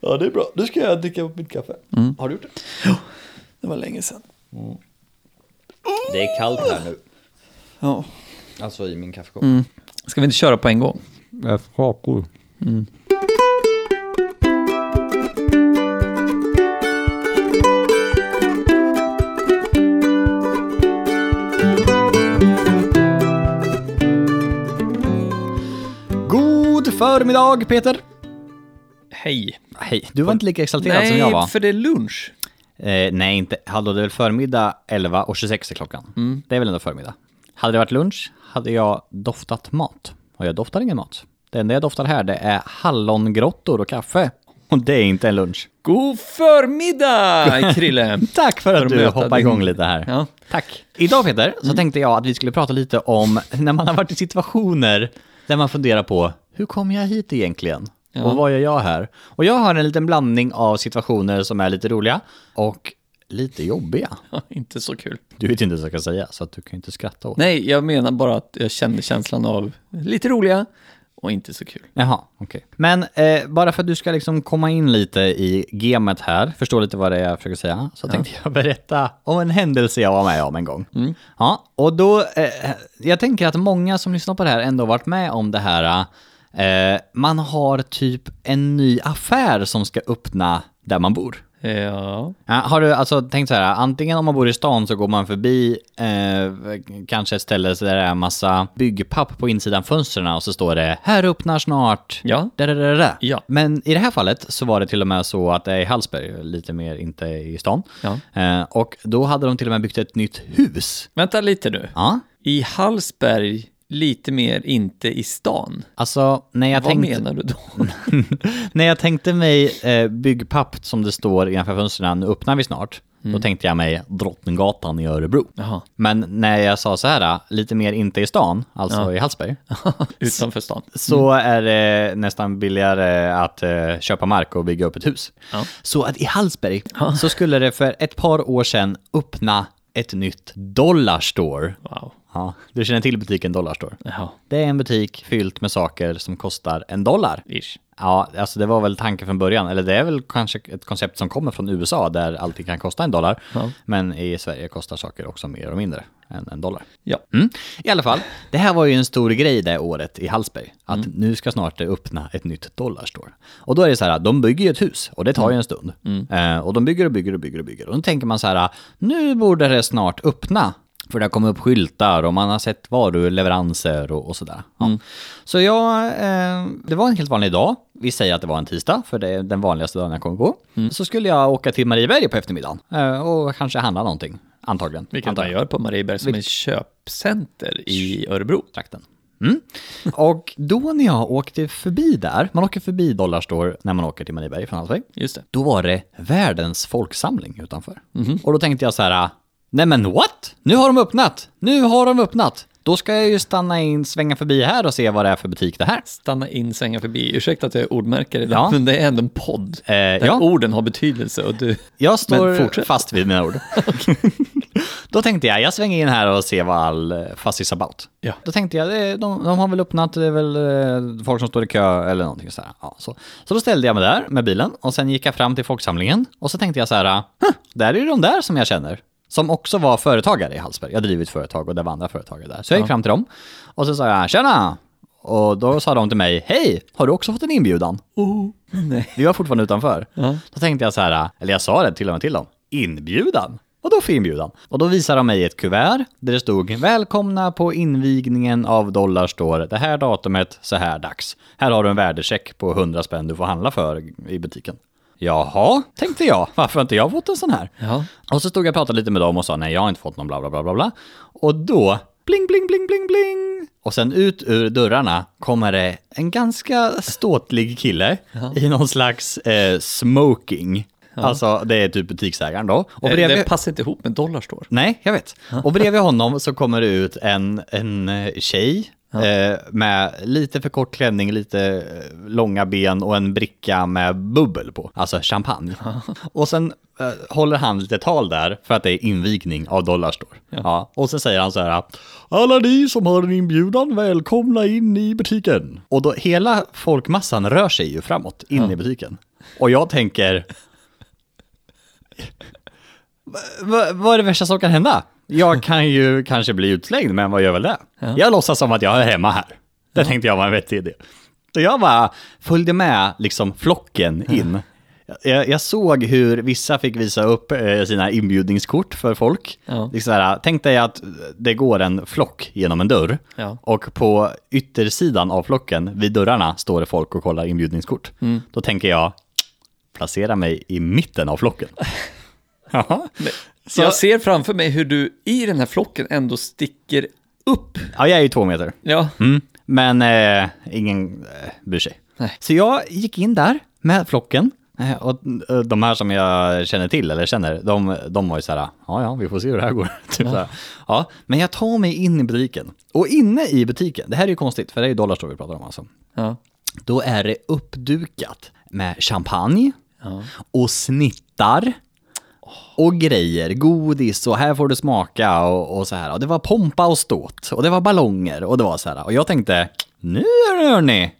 Ja, det är bra. Nu ska jag dricka upp mitt kaffe. Har du gjort det? Det var länge sedan. Det är kallt här nu. Ja. Alltså i min kaffekopp. Ska vi inte köra på en gång? Kakor. God förmiddag Peter! Hej. Hej, du var inte lika exalterad som jag var. Nej, för det är lunch. Eh, nej, inte. Hallå, det är väl förmiddag 11 och 26 är klockan. Det är väl ändå förmiddag. Hade det varit lunch hade jag doftat mat. Och jag doftar ingen mat. Det enda jag doftar här det är hallongrottor och kaffe. Och det är inte en lunch. God förmiddag, Krille. Tack för att För att du din- igång lite här. Ja. Tack. Idag Peter, så tänkte jag att vi skulle prata lite om när man har varit i situationer där man funderar på hur kom jag hit egentligen? Och vad gör jag här? Och jag har en liten blandning av situationer som är lite roliga och lite jobbiga. inte så kul. Du vet inte vad jag ska säga, så att du kan inte skratta åt. Nej, jag menar bara att jag kände känslan av lite roliga och inte så kul. Jaha, okej. Men eh, bara för att du ska liksom komma in lite i gamet här, förstå lite vad det är jag försöker säga, så tänkte jag berätta om en händelse jag var med om en gång. Ja, och då, eh, jag tänker att många som lyssnar på det här ändå varit med om det här, eh, man har typ en ny affär som ska öppna där man bor. Ja. Har du alltså tänkt så här, antingen om man bor i stan så går man förbi eh, kanske ett ställe där det är massa byggpapp på insidan fönstren och så står det här öppnar snart. Ja. Da, da, da, da. Ja. Men i det här fallet så var det till och med så att det är i Hallsberg, lite mer inte i stan. Ja. Eh, och då hade de till och med byggt ett nytt hus. Vänta lite nu. Ja, I Hallsberg, lite mer inte i stan. alltså när jag Vad tänkte... menar du då? när jag tänkte mig eh, byggpapp som det står innanför fönstren, nu öppnar vi snart. Då tänkte jag mig Drottninggatan i Örebro. Jaha. Men när jag sa så här, lite mer inte i stan, alltså i Hallsberg, Utanför stan. så är det nästan billigare att eh, köpa mark och bygga upp ett hus. Ja. Så att i Hallsberg så skulle det för ett par år sedan öppna ett nytt Dollarstore. Wow. Ja, du känner till butiken Dollarstore? Jaha. Det är en butik fyllt med saker som kostar en dollar. Ish. Ja, alltså det var väl tanken från början, eller det är väl kanske ett koncept som kommer från USA där allting kan kosta en dollar. Ja. Men i Sverige kostar saker också mer och mindre än en dollar. Ja. Mm. I alla fall, det här var ju en stor grej det året i Hallsberg. Att nu ska snart det öppna ett nytt dollarstore. Och då är det så här, de bygger ju ett hus och det tar ju en stund. Eh, och de bygger och bygger och bygger och bygger. Och då tänker man så här, nu borde det snart öppna. För det har kommit upp skyltar och man har sett varuleveranser och, och sådär. Ja. Så jag, eh, det var en helt vanlig dag. Vi säger att det var en tisdag, för det är den vanligaste dagen jag kommer på. Så skulle jag åka till Marieberg på eftermiddagen eh, och kanske handla någonting. Antagligen. Vilket Antar man gör på Marieberg som är köpcenter i Örebro. trakten. Mm. Och då när jag åkte förbi där, man åker förbi Dollarstore när man åker till Marieberg från Hallsberg, Just det. då var det världens folksamling utanför. Och då tänkte jag så här, nej men what? Nu har de öppnat! Nu har de öppnat! Då ska jag ju stanna in, svänga förbi här och se vad det är för butik det här. Stanna in, svänga förbi. Ursäkta att jag är ordmärkare idag, Ja. men det är ändå en podd. Eh, där ja. orden har betydelse och du... Jag står fast vid mina ord. Då tänkte jag, jag svänger in här och ser vad all eh, fuss is about. Ja. Då tänkte jag, de, de har väl öppnat, det är väl eh, folk som står i kö eller någonting sådär. Ja, så. så då ställde jag mig där med bilen och sen gick jag fram till folksamlingen och så tänkte jag så här, "Huh, där är ju de där som jag känner. Som också var företagare i Hallsberg. Jag driver ett företag och det var andra företagare där. Så jag gick fram till dem och så sa jag, tjena! Och då sa de till mig, hej, har du också fått en inbjudan? Oh, nej. Vi var fortfarande utanför. Ja. Då tänkte jag så här, eller jag sa det till och med till dem, inbjudan? Vadå för inbjudan? Och då visade de mig ett kuvert där det stod Välkomna på invigningen av Dollarstore. Det här datumet, så här dags. Här har du en värdecheck på 100 spänn du får handla för i butiken. Jaha, tänkte jag. Varför har inte jag fått en sån här? Ja. Och så stod jag och pratade lite med dem och sa nej, jag har inte fått någon bla bla bla bla bla. Och då, bling bling bling bling bling. Och sen ut ur dörrarna kommer det en ganska ståtlig kille i någon slags eh, smoking. Alltså det är typ butiksägaren då. Och Det, bredvid... det passar inte ihop med Dollarstore. Nej, jag vet. Och bredvid honom så kommer det ut en, en eh, eh, med lite för kort klänning, lite eh, långa ben och en bricka med bubbel på, alltså champagne. Och sen eh, håller han lite tal där för att det är invigning av Dollarstore. Ja. Och så säger han så här, alla ni som har en inbjudan, välkomna in i butiken. Och då hela folkmassan rör sig ju framåt, in i butiken. Och jag tänker, Va- va- vad är det värsta som kan hända? Jag kan ju kanske bli utslängd, men vad gör väl det? Jag låtsas som att jag är hemma här. Det tänkte jag var en vettig idé. Så jag bara följde med liksom flocken in. Jag, jag såg hur vissa fick visa upp eh, sina inbjudningskort för folk. Ja. Liksom här, tänk dig att det går en flock genom en dörr. Ja. Och på yttersidan av flocken, vid dörrarna, står det folk och kollar inbjudningskort. Då tänker jag, placera mig i mitten av flocken. Ja. Så- Jag ser framför mig hur du i den här flocken ändå sticker upp. Ja, jag är ju två meter. Ja, Mm. Men eh, ingen eh, bryr sig. Nej. Så jag gick in där med flocken. Eh, och eh, de här som jag känner till, eller känner, de, de var ju så här, ja ja, vi får se hur det här går. typ så här. Ja, men jag tar mig in i butiken. Och inne i butiken, det här är ju konstigt, för det är ju Dollarstore vi pratar om alltså. ja. Då är det uppdukat med champagne Ja. och snittar och grejer, godis och här får du smaka och, och så här. Och det var pompa och ståt och det var ballonger och det var så här. Och jag tänkte, nu hör ni,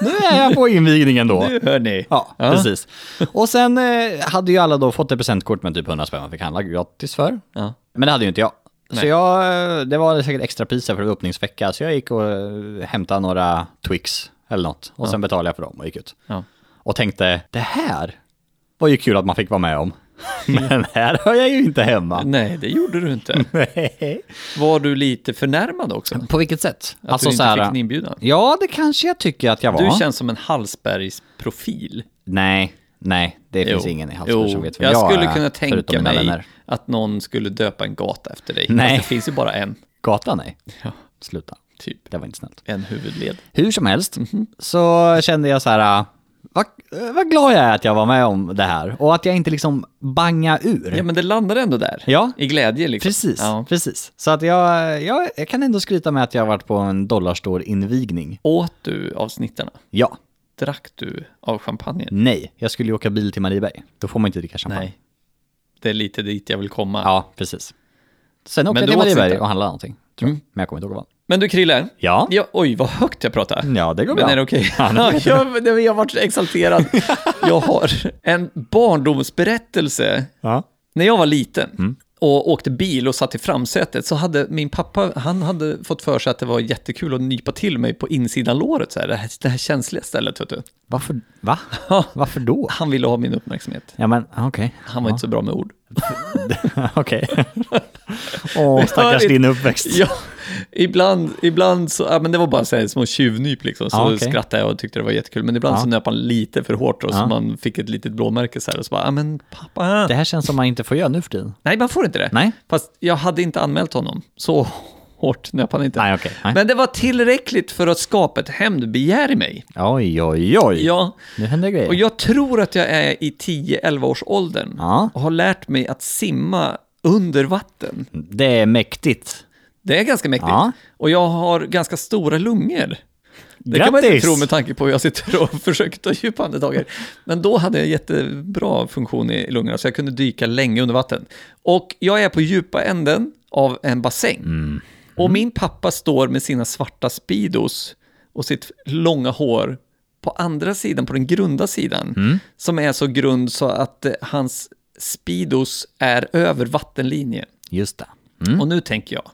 nu är jag på invigningen då. Nu hör ni. Ja, precis. Och sen eh, hade ju alla då fått ett presentkort med typ 100 spänn man fick handla gratis för. Ja. Men det hade ju inte jag. Så Nej. jag, eh, det var säkert extra priser för öppningsvecka, så jag gick och eh, hämtade några Twix eller något. Och sen betalade jag för dem och gick ut. Ja. Och tänkte, det här var ju kul att man fick vara med om. Men här hör jag ju inte hemma. Nej, det gjorde du inte. Nej. Var du lite förnärmad också? På vilket sätt? Att du inte fick en inbjudan? Ja, det kanske jag tycker att jag var. Du känns som en Hallsbergs profil. Nej, nej, det finns Jo. ingen i Hallsberg som Jo, vet vem jag jag skulle är, kunna tänka mig vänner. att någon skulle döpa en gata efter dig. Nej. Fast det finns ju bara en, Gatan, nej. Ja. Sluta. typ. Det var inte snällt. En huvudled. Hur som helst Mhm. så kände jag så här, vad, vad glad jag är att jag var med om det här. Och att jag inte liksom banga ur. Ja, men det landade ändå där. Ja. I glädje liksom. Precis, Ja. precis. Så att jag, jag, jag kan ändå skryta med att jag har varit på en Dollarstore-invigning. Åt du av snittarna? Ja, Drack du av champagnen? nej, jag skulle ju åka bil till Marieberg. Då får man inte dricka champagne. Nej. Det är lite dit jag vill komma. Ja, precis. Sen åkte jag till Marieberg och handlade någonting. Tror jag. Mm. Men jag kommer inte ihåg vad. Men du Krille, Ja, ja, oj vad högt jag pratar. ja det går Men bra. är det okej? Ja, det Ja, jag, jag har varit exalterad. Jag har en barndomsberättelse. Ja. När jag var liten Mm. och åkte bil och satt i framsätet så hade min pappa, han hade fått för sig att det var jättekul att nypa till mig på insidan låret, så här, det, här, det här känsliga stället. Vet du. Varför, va? Varför då? Han ville ha min uppmärksamhet. Ja men okej. Han var inte så bra med ord. Okej. Åh, stackars Hör din uppväxt. Ja, ibland, ibland så, ja, men det var bara så här små tjuvnyp liksom, så Ja, okej. skrattade jag och tyckte det var jättekul. Men ibland Ja. så nöp han lite för hårt och så man fick ett litet blåmärke så här och så bara, ja men pappa. Det här känns som man inte får göra nu för tiden. Nej, man får inte det. Nej. Fast jag hade inte anmält honom. Så hårt nöp han inte. Nej, okej. Nej. Men det var tillräckligt för att skapa ett hämndbegär i mig. Oj, oj, oj. Ja, Nu händer grejer. och jag tror att jag är i 10-11 års åldern Ja. och har lärt mig att simma under vatten. Det är mäktigt. Det är ganska mäktigt. Ja. Och jag har ganska stora lungor. Det kan man inte Grattis! tro med tanke på hur jag sitter och försöker ta djupa andetaget. Men då hade jag jättebra funktion i lungorna, så jag kunde dyka länge under vatten. Och jag är på djupa änden av en bassäng. Mm. Och min pappa står med sina svarta Speedos och sitt långa hår på andra sidan, på den grunda sidan, Mm. som är så grund så att eh, hans Speedos är över vattenlinjen. Just det. Mm. Och nu tänker jag,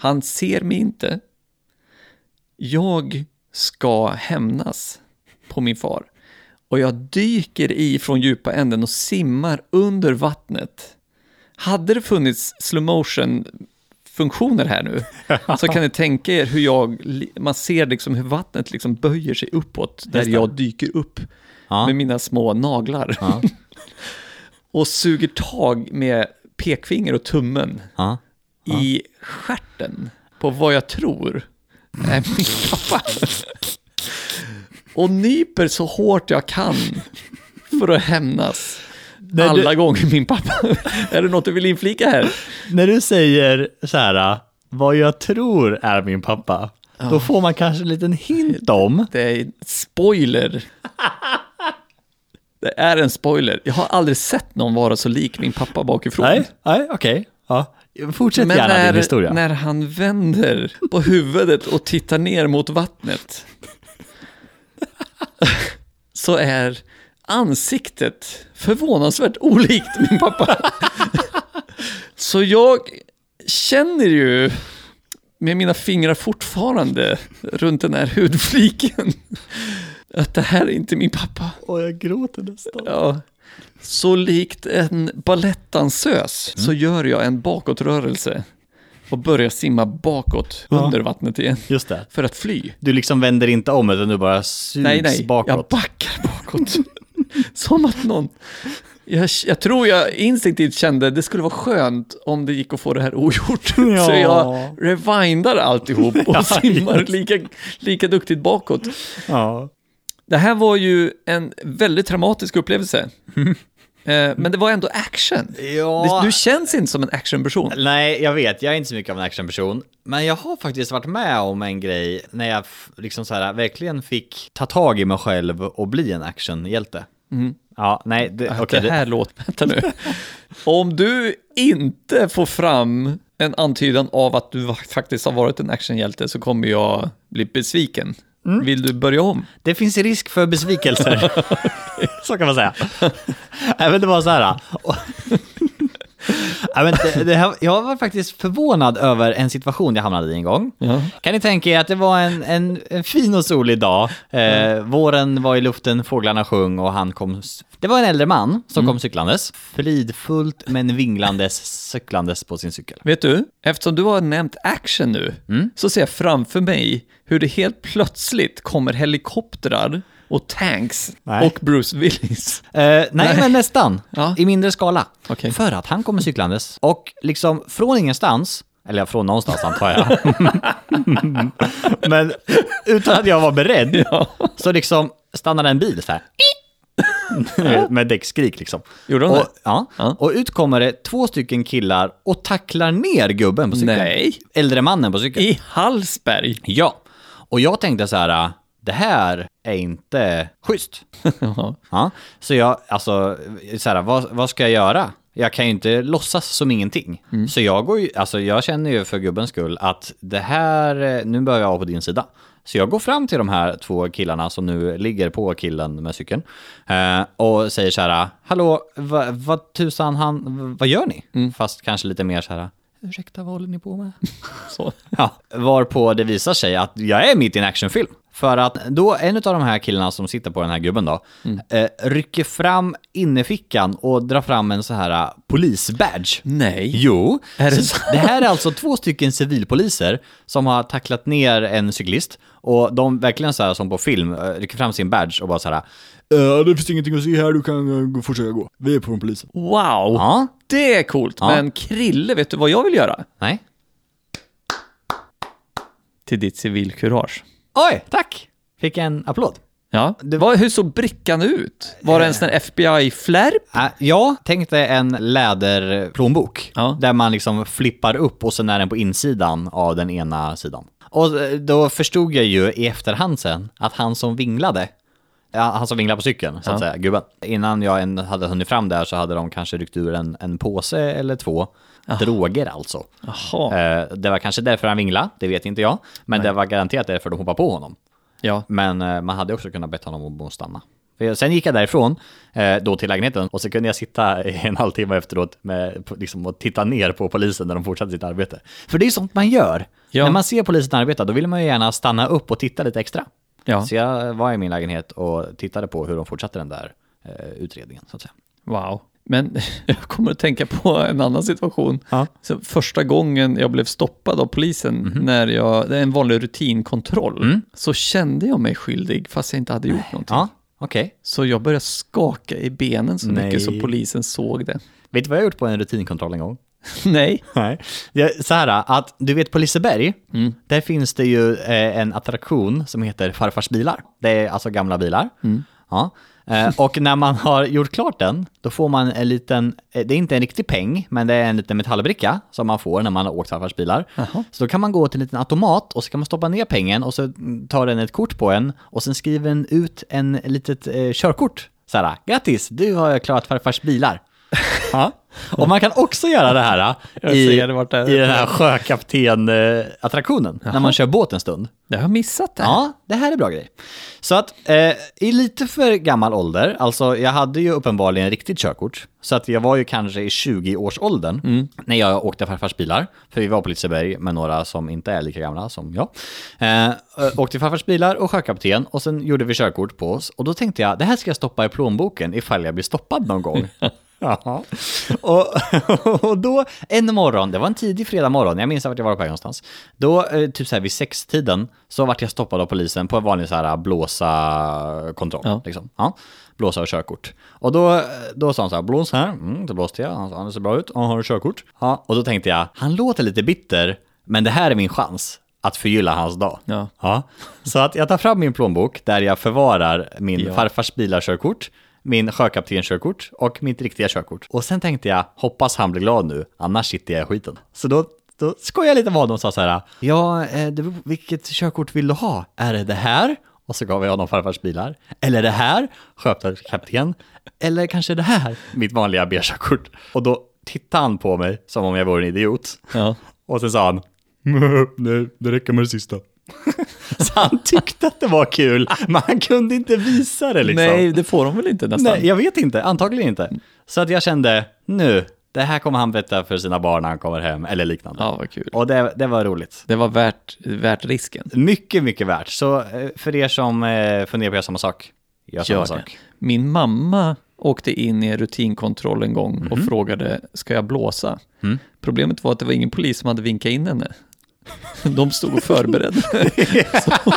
han ser mig inte. Jag ska hämnas på min far. Och jag dyker i från djupa änden och simmar under vattnet. Hade det funnits slow motion funktioner här nu, så kan ni tänka er hur jag, man ser liksom hur vattnet liksom böjer sig uppåt, där jag dyker upp Ja. med mina små naglar. Ja. och suger tag med pekfinger och tummen Ja. I stjärten på vad jag tror är min pappa. Och nyper så hårt jag kan för att hämnas. Nej, du- Alla gånger min pappa. är det något du vill inflika här? När du säger så här, vad jag tror är min pappa, då får man kanske en liten hint om. Det är spoiler. Det är en spoiler. Jag har aldrig sett någon vara så lik min pappa bakifrån. nej, okej. Ja. Fortsätt Men gärna när, din historia. när han vänder på huvudet och tittar ner mot vattnet så är ansiktet förvånansvärt olikt min pappa. så jag känner ju med mina fingrar fortfarande runt den här hudfliken att det här är inte min pappa. Åh, jag gråter nästan. Ja. Så likt en balettdansös så gör jag en bakåtrörelse och börjar simma bakåt Ja. under vattnet igen Just det. för att fly. Du liksom vänder inte om utan du bara sugs Nej, nej, bakåt. jag backar bakåt. Som att någon... Jag, jag tror jag instinktivt kände det skulle vara skönt om det gick att få det här ogjort. Ja. Så jag rewindar alltihop och Ja, simmar lika, lika duktigt bakåt. Ja. Det här var ju en väldigt traumatisk upplevelse. Eh, Men det var ändå action. Ja. Det- Du känns inte som en actionperson. Nej, jag vet, jag är inte så mycket av en actionperson. Men jag har faktiskt varit med om en grej när jag liksom så här, verkligen fick ta tag i mig själv och bli en actionhjälte. Ja, nej, det, okej. det här låter... Vänta nu. Om du inte får fram en antydan av att du faktiskt har varit en actionhjälte så kommer jag bli besviken. Mm. Vill du börja om? Det finns risk för besvikelser. så kan man säga. Men det var så här. Nej, men det, det här, jag var faktiskt förvånad över en situation jag hamnade i en gång. Ja. Kan ni tänka er att det var en, en, en fin och solig dag. Eh, Våren var i luften, fåglarna sjöng och han kom... Det var en äldre man som kom cyklandes. Fridfullt men vinglandes, cyklandes på sin cykel. Vet du, eftersom du har nämnt action nu, Mm. så ser jag framför mig hur det helt plötsligt kommer helikoptrar och tanks Nej. och Bruce Willis. Eh, nej, Nej. men nästan. Ja. I mindre skala. Okej. För att han kommer cyklandes och liksom från ingenstans, eller ja, från någonstans antar jag. men utan att jag var beredd, så liksom stannade en bil så här. Med däckskrik liksom. Gjorde de och, det? ja. Ja. och ut kommer det två stycken killar och tacklar ner gubben på cykeln. Nej. Äldre mannen på cykeln. I Hallsberg. Ja. Och jag tänkte så här, det här är inte schysst. Ja. Så jag, alltså, så här, vad, vad ska jag göra? Jag kan ju inte låtsas som ingenting. Så jag går ju, alltså jag känner ju för gubbens skull att det här, nu börjar jag vara på din sida. Så jag går fram till de här två killarna som nu ligger på killen med cykeln eh, och säger så här, hallå, vad va, tusan, han, vad gör ni? Fast kanske lite mer så här, ursäkta, vad håller ni på med? Så. Ja, varpå det visar sig att jag är mitt i en actionfilm. För att då en av de här killarna som sitter på den här gubben då, eh, rycker fram innerfickan och drar fram en så här eh, polisbadge. Nej. Jo, Är det så det här är alltså två stycken civilpoliser som har tacklat ner en cyklist och de verkligen så här som på film eh, rycker fram sin badge och bara så här "Eh, det finns ingenting att se här, du kan gå- fortsätta gå. Vi är på polisen. Wow, Ja, det är coolt. Ja. Men Krille, vet du vad jag vill göra? nej. Till ditt civilkurage. Oj, tack! Fick en applåd. Ja, det var, hur såg brickan ut? Var det en sån här FBI-flärp? Äh, jag tänkte en läderplånbok. Ja. Där man liksom flippar upp och sen är den på insidan av den ena sidan. Och eh, då förstod jag ju i efterhand sen att han som vinglade, ja, han som vinglade på cykeln, så att Ja. säga, gubben. Innan jag hade hunnit fram där så hade de kanske ryckt ur en, en påse eller två. Droger alltså. Jaha. Eh, det var kanske därför han vinglade, det vet inte jag. Men det var garanterat därför de hoppade på honom. Ja. Men eh, man hade också kunnat bett honom om att stanna. Sen gick jag därifrån, eh, då till lägenheten, och så kunde jag sitta en halvtimme efteråt med, liksom, och titta ner på polisen när de fortsatte sitt arbete. För det är sånt man gör. Ja. När man ser polisen arbeta, då vill man ju gärna stanna upp och titta lite extra. Ja. Så jag var i min lägenhet och tittade på hur de fortsatte den där utredningen, så att säga. Wow. Men jag kommer att tänka på en annan situation. Ja. Så första gången jag blev stoppad av polisen, när jag, det är en vanlig rutinkontroll, så kände jag mig skyldig fast jag inte hade gjort någonting. Ja, okej. Så jag började skaka i benen så Nej. mycket så polisen såg det. Vet du vad jag har gjort på en rutinkontroll en gång? Nej. Nej. Så här att, du vet på Liseberg, där finns det ju eh, en attraktion som heter Farfars bilar. Det är alltså gamla bilar. Ja. Eh, och när man har gjort klart den, då får man en liten, eh, det är inte en riktig peng, men det är en liten metallbricka som man får när man har åkt farfars bilar. Så då kan man gå till en liten automat och så kan man stoppa ner pengen och så tar den ett kort på en och sen skriver den ut en litet eh, körkort så här, grattis, du har klarat farfars bilar. Ja. Och man kan också göra det här Jag i, det i den här sjökapten-attraktionen, när man kör båt en stund. Jag har missat det. Ja, det här är bra grej. Så att eh, i lite för gammal ålder, alltså jag hade ju uppenbarligen riktigt körkort, så att jag var ju kanske i 20-årsåldern när jag åkte farfars bilar, för vi var på Liseberg med några som inte är lika gamla som jag. Eh, åkte farfars bilar och sjökapten och sen gjorde vi körkort på oss och då tänkte jag, det här ska jag stoppa i plånboken ifall jag blir stoppad någon gång. Ja. Och, och då en morgon, det var en tidig fredag morgon, jag minns vart jag var på väg någonstans. Då, eh, typ så här vid sextiden, så vart jag stoppad av polisen på en vanlig så här blåsa-kontroll. Ja. Liksom. Ja, blåsa och körkort. Och då, då sa han så här, blås här, mm, då blåste jag, han sa, det ser bra ut, ja, har du körkort? Ja, och då tänkte jag, han låter lite bitter, men det här är min chans att förgylla hans dag. Ja. Ja. Så att jag tar fram min plånbok där jag förvarar min Ja. farfars bilarkörkort, min sjökaptenskörkort och mitt riktiga körkort. Och sen tänkte jag, hoppas han blir glad nu, annars sitter jag i skiten. Så då, då skojade jag lite med honom och sa så här, ja, eh, det, vilket körkort vill du ha? Är det det här? Och så gav jag honom farfars bilar. Eller det här, sjökapten. Eller kanske det här, mitt vanliga B-körkort. Och då tittade han på mig som om jag vore en idiot. Ja. Och sen sa han, nej, det räcker med det sista. Så han tyckte att det var kul, men han kunde inte visa det liksom. Nej, det får de väl inte nästan? Nej, jag vet inte, antagligen inte. Så att jag kände, nu, det här kommer han berätta för sina barn när han kommer hem, eller liknande. Ja, vad kul. Och det, det var roligt. Det var värt, värt risken. Mycket, mycket värt. Så eh, för er som eh, funderar på att göra samma sak, gör samma Gör det. sak. Min mamma åkte in i en rutinkontroll en gång och frågade, ska jag blåsa? Mm. Problemet var att det var ingen polis som hade vinkat in henne. De stod och förberedde. Så-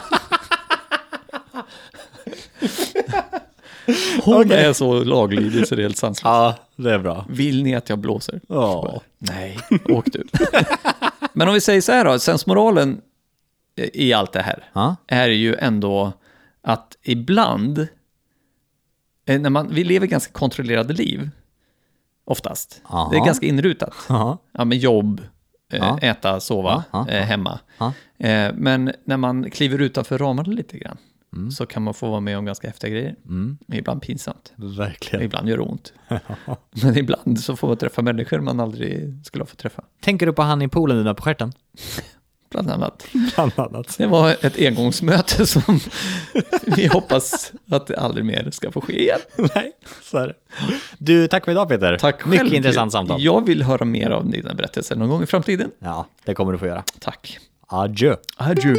Hon Okej. är så laglydig så det är helt sanslöst. Ja, det är bra. Vill ni att jag blåser? Ja. Nej, åk du. Men om vi säger så här då, sensmoralen i allt det här Ja. är ju ändå att ibland, eh, när man, vi lever ganska kontrollerade liv, oftast. Aha. Det är ganska inrutat. Ja. Ja, med jobb, Ja. äta, sova, Ja, ja, eh, hemma. Eh, men när man kliver utanför ramarna lite grann, Mm. så kan man få vara med om ganska häftiga grejer. Ibland pinsamt, Verkligen. ibland gör det ont. Men ibland så får man träffa människor man aldrig skulle ha fått träffa. Tänker du på han i poolen nu där på stjärten? Bland annat. Bland annat. Det var ett engångsmöte som vi hoppas att det aldrig mer ska få ske igen. Nej, så är det. Du, tack för idag Peter. Tack Mycket själv. intressant samtal. Jag vill höra mer av dina berättelser någon gång i framtiden. Ja, det kommer du få göra. Tack. Adjö. Adjö.